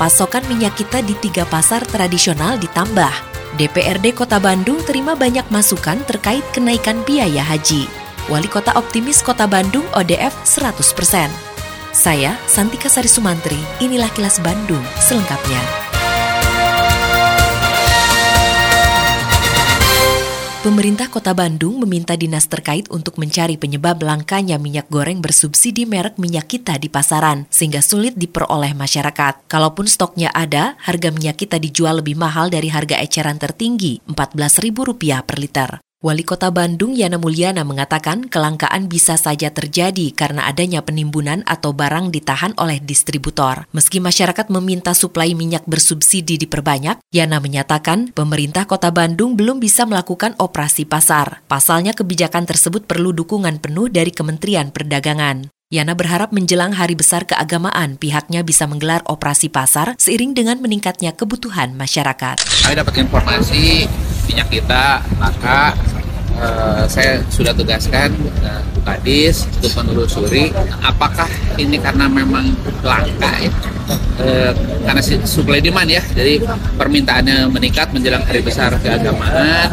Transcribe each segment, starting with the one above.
pasokan minyak kita di tiga pasar tradisional ditambah. DPRD Kota Bandung terima banyak masukan terkait kenaikan biaya haji. Wali Kota optimis Kota Bandung ODF 100%. Saya, Santika Sari Sumantri, inilah kilas Bandung selengkapnya. Pemerintah Kota Bandung meminta dinas terkait untuk mencari penyebab langkanya minyak goreng bersubsidi merek minyak kita di pasaran, sehingga sulit diperoleh masyarakat. Kalaupun stoknya ada, harga minyak kita dijual lebih mahal dari harga eceran tertinggi, Rp14.000 per liter. Wali Kota Bandung Yana Mulyana mengatakan kelangkaan bisa saja terjadi karena adanya penimbunan atau barang ditahan oleh distributor. Meski masyarakat meminta suplai minyak bersubsidi diperbanyak, Yana menyatakan pemerintah Kota Bandung belum bisa melakukan operasi pasar. Pasalnya kebijakan tersebut perlu dukungan penuh dari Kementerian Perdagangan. Yana berharap menjelang hari besar keagamaan pihaknya bisa menggelar operasi pasar seiring dengan meningkatnya kebutuhan masyarakat. Kami dapat informasi minyak kita maka uh, saya sudah tugaskan uh, Kadis untuk menelusuri apakah ini karena memang langka ya? Uh, karena supply demand ya jadi permintaannya meningkat menjelang hari besar keagamaan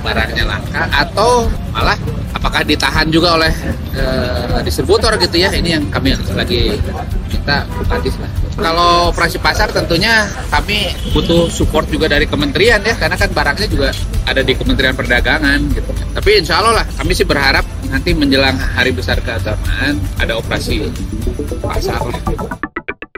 barangnya langka atau malah apakah ditahan juga oleh uh, distributor gitu ya ini yang kami lagi minta Kadis lah kalau operasi pasar tentunya kami butuh support juga dari kementerian ya karena kan barangnya juga ada di Kementerian Perdagangan gitu. Tapi insya Allah lah kami sih berharap nanti menjelang hari besar keagamaan ada operasi pasar.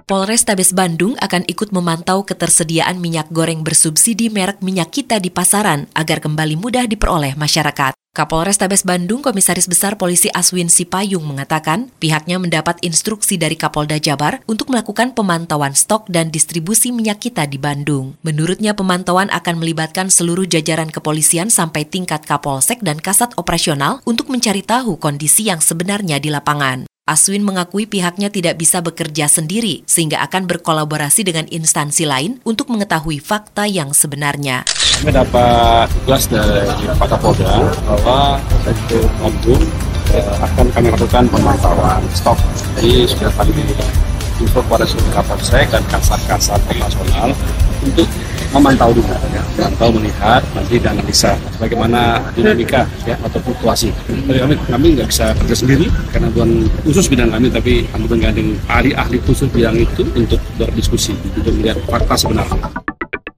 Polres Tabes Bandung akan ikut memantau ketersediaan minyak goreng bersubsidi merek minyak kita di pasaran agar kembali mudah diperoleh masyarakat. Kapolres Tabes Bandung Komisaris Besar Polisi Aswin Sipayung mengatakan pihaknya mendapat instruksi dari Kapolda Jabar untuk melakukan pemantauan stok dan distribusi minyak kita di Bandung. Menurutnya pemantauan akan melibatkan seluruh jajaran kepolisian sampai tingkat Kapolsek dan Kasat Operasional untuk mencari tahu kondisi yang sebenarnya di lapangan. Aswin mengakui pihaknya tidak bisa bekerja sendiri sehingga akan berkolaborasi dengan instansi lain untuk mengetahui fakta yang sebenarnya kami dapat tugas dari Pak Kapolda bahwa sektor Bandung eh, akan kami lakukan pemantauan stok. Jadi sudah kami info kepada seluruh Kapolsek dan kasar-kasar operasional untuk memantau juga, ya, memantau melihat nanti dan bisa bagaimana dinamika ya atau fluktuasi. Jadi kami kami nggak bisa kerja sendiri karena bukan khusus bidang kami, tapi kami menggandeng ahli-ahli khusus bidang itu untuk berdiskusi untuk melihat fakta sebenarnya.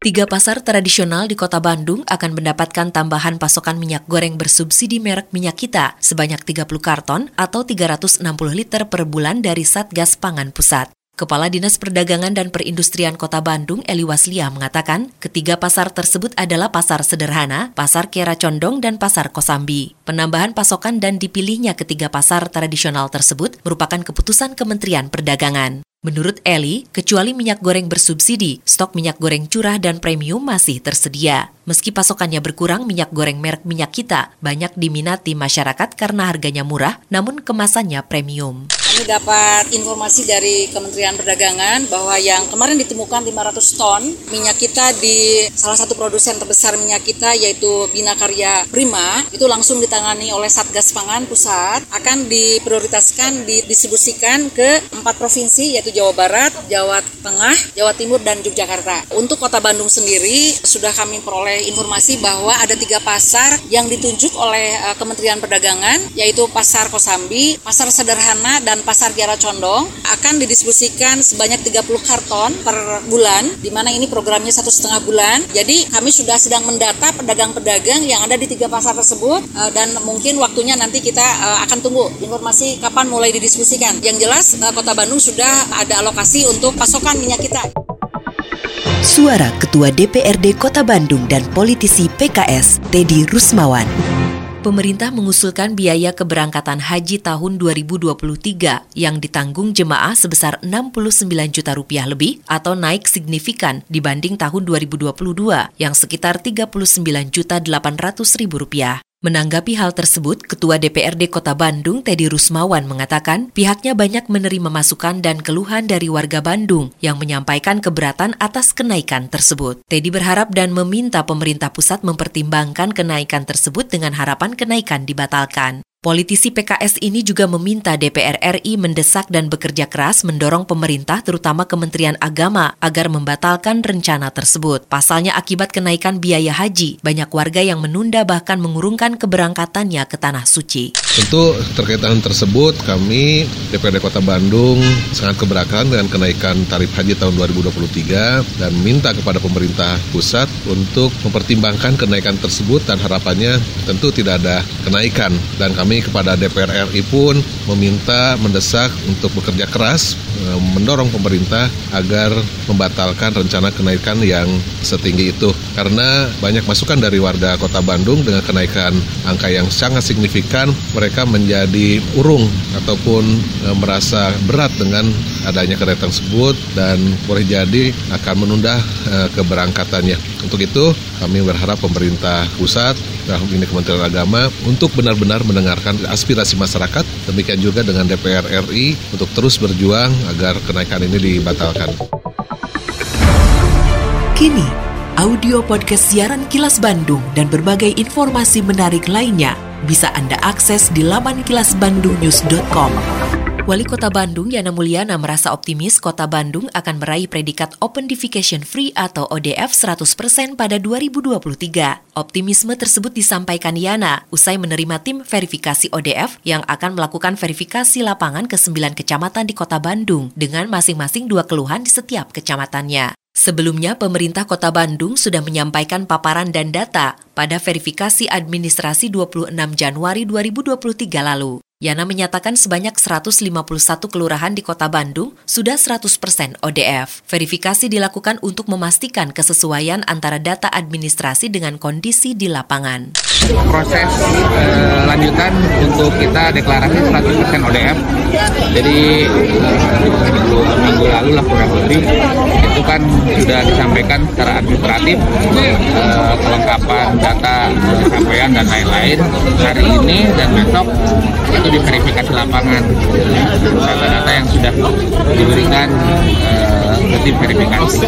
Tiga pasar tradisional di kota Bandung akan mendapatkan tambahan pasokan minyak goreng bersubsidi merek minyak kita sebanyak 30 karton atau 360 liter per bulan dari Satgas Pangan Pusat. Kepala Dinas Perdagangan dan Perindustrian Kota Bandung, Eli Waslia, mengatakan ketiga pasar tersebut adalah Pasar Sederhana, Pasar Kiara Condong, dan Pasar Kosambi. Penambahan pasokan dan dipilihnya ketiga pasar tradisional tersebut merupakan keputusan Kementerian Perdagangan. Menurut Eli, kecuali minyak goreng bersubsidi, stok minyak goreng curah dan premium masih tersedia. Meski pasokannya berkurang, minyak goreng merek minyak kita banyak diminati masyarakat karena harganya murah, namun kemasannya premium. Kami dapat informasi dari Kementerian Perdagangan bahwa yang kemarin ditemukan 500 ton minyak kita di salah satu produsen terbesar minyak kita yaitu Bina Karya Prima itu langsung ditangani oleh Satgas Pangan Pusat akan diprioritaskan didistribusikan ke empat provinsi yaitu Jawa Barat, Jawa Tengah, Jawa Timur, dan Yogyakarta. Untuk kota Bandung sendiri, sudah kami peroleh informasi bahwa ada tiga pasar yang ditunjuk oleh uh, Kementerian Perdagangan, yaitu Pasar Kosambi, Pasar Sederhana, dan Pasar Kiara Condong, akan didistribusikan sebanyak 30 karton per bulan, di mana ini programnya satu setengah bulan. Jadi kami sudah sedang mendata pedagang-pedagang yang ada di tiga pasar tersebut, uh, dan mungkin waktunya nanti kita uh, akan tunggu informasi kapan mulai didistribusikan. Yang jelas, Kota Bandung sudah ada alokasi untuk pasokan minyak kita. Suara Ketua DPRD Kota Bandung dan politisi PKS, Teddy Rusmawan. Pemerintah mengusulkan biaya keberangkatan haji tahun 2023 yang ditanggung jemaah sebesar 69 juta rupiah lebih atau naik signifikan dibanding tahun 2022 yang sekitar 39 juta 800 ribu rupiah. Menanggapi hal tersebut, Ketua DPRD Kota Bandung, Teddy Rusmawan, mengatakan pihaknya banyak menerima masukan dan keluhan dari warga Bandung yang menyampaikan keberatan atas kenaikan tersebut. Teddy berharap dan meminta pemerintah pusat mempertimbangkan kenaikan tersebut dengan harapan kenaikan dibatalkan. Politisi PKS ini juga meminta DPR RI mendesak dan bekerja keras mendorong pemerintah terutama Kementerian Agama agar membatalkan rencana tersebut. Pasalnya akibat kenaikan biaya haji, banyak warga yang menunda bahkan mengurungkan keberangkatannya ke Tanah Suci. Tentu terkait hal tersebut kami DPRD Kota Bandung sangat keberatan dengan kenaikan tarif haji tahun 2023 dan minta kepada pemerintah pusat untuk mempertimbangkan kenaikan tersebut dan harapannya tentu tidak ada kenaikan dan kami kami kepada DPR RI pun meminta mendesak untuk bekerja keras e, mendorong pemerintah agar membatalkan rencana kenaikan yang setinggi itu. Karena banyak masukan dari warga Kota Bandung dengan kenaikan angka yang sangat signifikan mereka menjadi urung ataupun e, merasa berat dengan adanya kenaikan tersebut dan boleh jadi akan menunda e, keberangkatannya. Untuk itu kami berharap pemerintah pusat dalam ini Kementerian Agama untuk benar-benar mendengar mendengarkan aspirasi masyarakat, demikian juga dengan DPR RI untuk terus berjuang agar kenaikan ini dibatalkan. Kini, audio podcast siaran Kilas Bandung dan berbagai informasi menarik lainnya bisa Anda akses di laman kilasbandungnews.com. Wali Kota Bandung Yana Mulyana merasa optimis Kota Bandung akan meraih predikat Open Defecation Free atau ODF 100% pada 2023. Optimisme tersebut disampaikan Yana usai menerima tim verifikasi ODF yang akan melakukan verifikasi lapangan ke 9 kecamatan di Kota Bandung dengan masing-masing dua keluhan di setiap kecamatannya. Sebelumnya, pemerintah Kota Bandung sudah menyampaikan paparan dan data pada verifikasi administrasi 26 Januari 2023 lalu. Yana menyatakan sebanyak 151 kelurahan di kota Bandung sudah 100% ODF. Verifikasi dilakukan untuk memastikan kesesuaian antara data administrasi dengan kondisi di lapangan. Proses eh, lanjutan untuk kita deklarasi 100% ODF. Jadi eh, minggu, minggu lalu lah kurang lebih itu kan sudah disampaikan secara administratif eh, kelengkapan data eh, sampean dan lain-lain. Hari ini dan besok itu diverifikasi lapangan data-data yang sudah diberikan uh, ke verifikasi.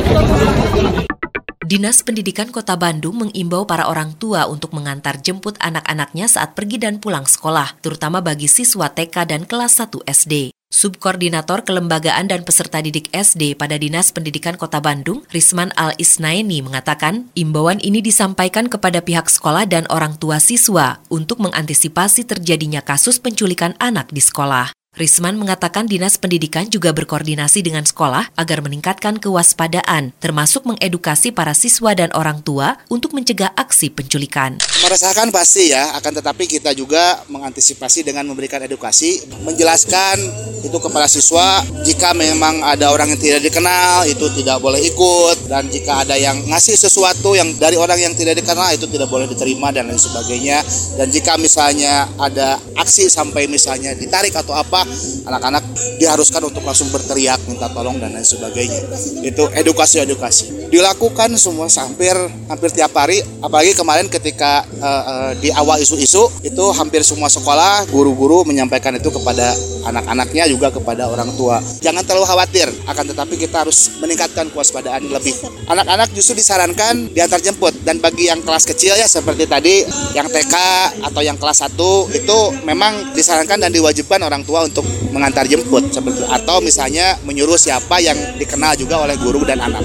Dinas Pendidikan Kota Bandung mengimbau para orang tua untuk mengantar jemput anak-anaknya saat pergi dan pulang sekolah, terutama bagi siswa TK dan kelas 1 SD. Subkoordinator Kelembagaan dan Peserta Didik SD pada Dinas Pendidikan Kota Bandung, Risman Al-Isnaini mengatakan, imbauan ini disampaikan kepada pihak sekolah dan orang tua siswa untuk mengantisipasi terjadinya kasus penculikan anak di sekolah. Risman mengatakan Dinas Pendidikan juga berkoordinasi dengan sekolah agar meningkatkan kewaspadaan, termasuk mengedukasi para siswa dan orang tua untuk mencegah aksi penculikan. Meresahkan pasti ya, akan tetapi kita juga mengantisipasi dengan memberikan edukasi, menjelaskan itu kepada siswa jika memang ada orang yang tidak dikenal itu tidak boleh ikut. Dan jika ada yang ngasih sesuatu yang dari orang yang tidak dikenal itu tidak boleh diterima dan lain sebagainya. Dan jika misalnya ada aksi sampai misalnya ditarik atau apa anak-anak diharuskan untuk langsung berteriak minta tolong dan lain sebagainya. Itu edukasi edukasi dilakukan semua hampir hampir tiap hari. Apalagi kemarin ketika uh, uh, di awal isu-isu itu hampir semua sekolah guru-guru menyampaikan itu kepada anak-anaknya juga kepada orang tua jangan terlalu khawatir akan tetapi kita harus meningkatkan kewaspadaan lebih anak-anak justru disarankan diantar jemput dan bagi yang kelas kecil ya seperti tadi yang TK atau yang kelas 1 itu memang disarankan dan diwajibkan orang tua untuk mengantar jemput seperti atau misalnya menyuruh siapa yang dikenal juga oleh guru dan anak.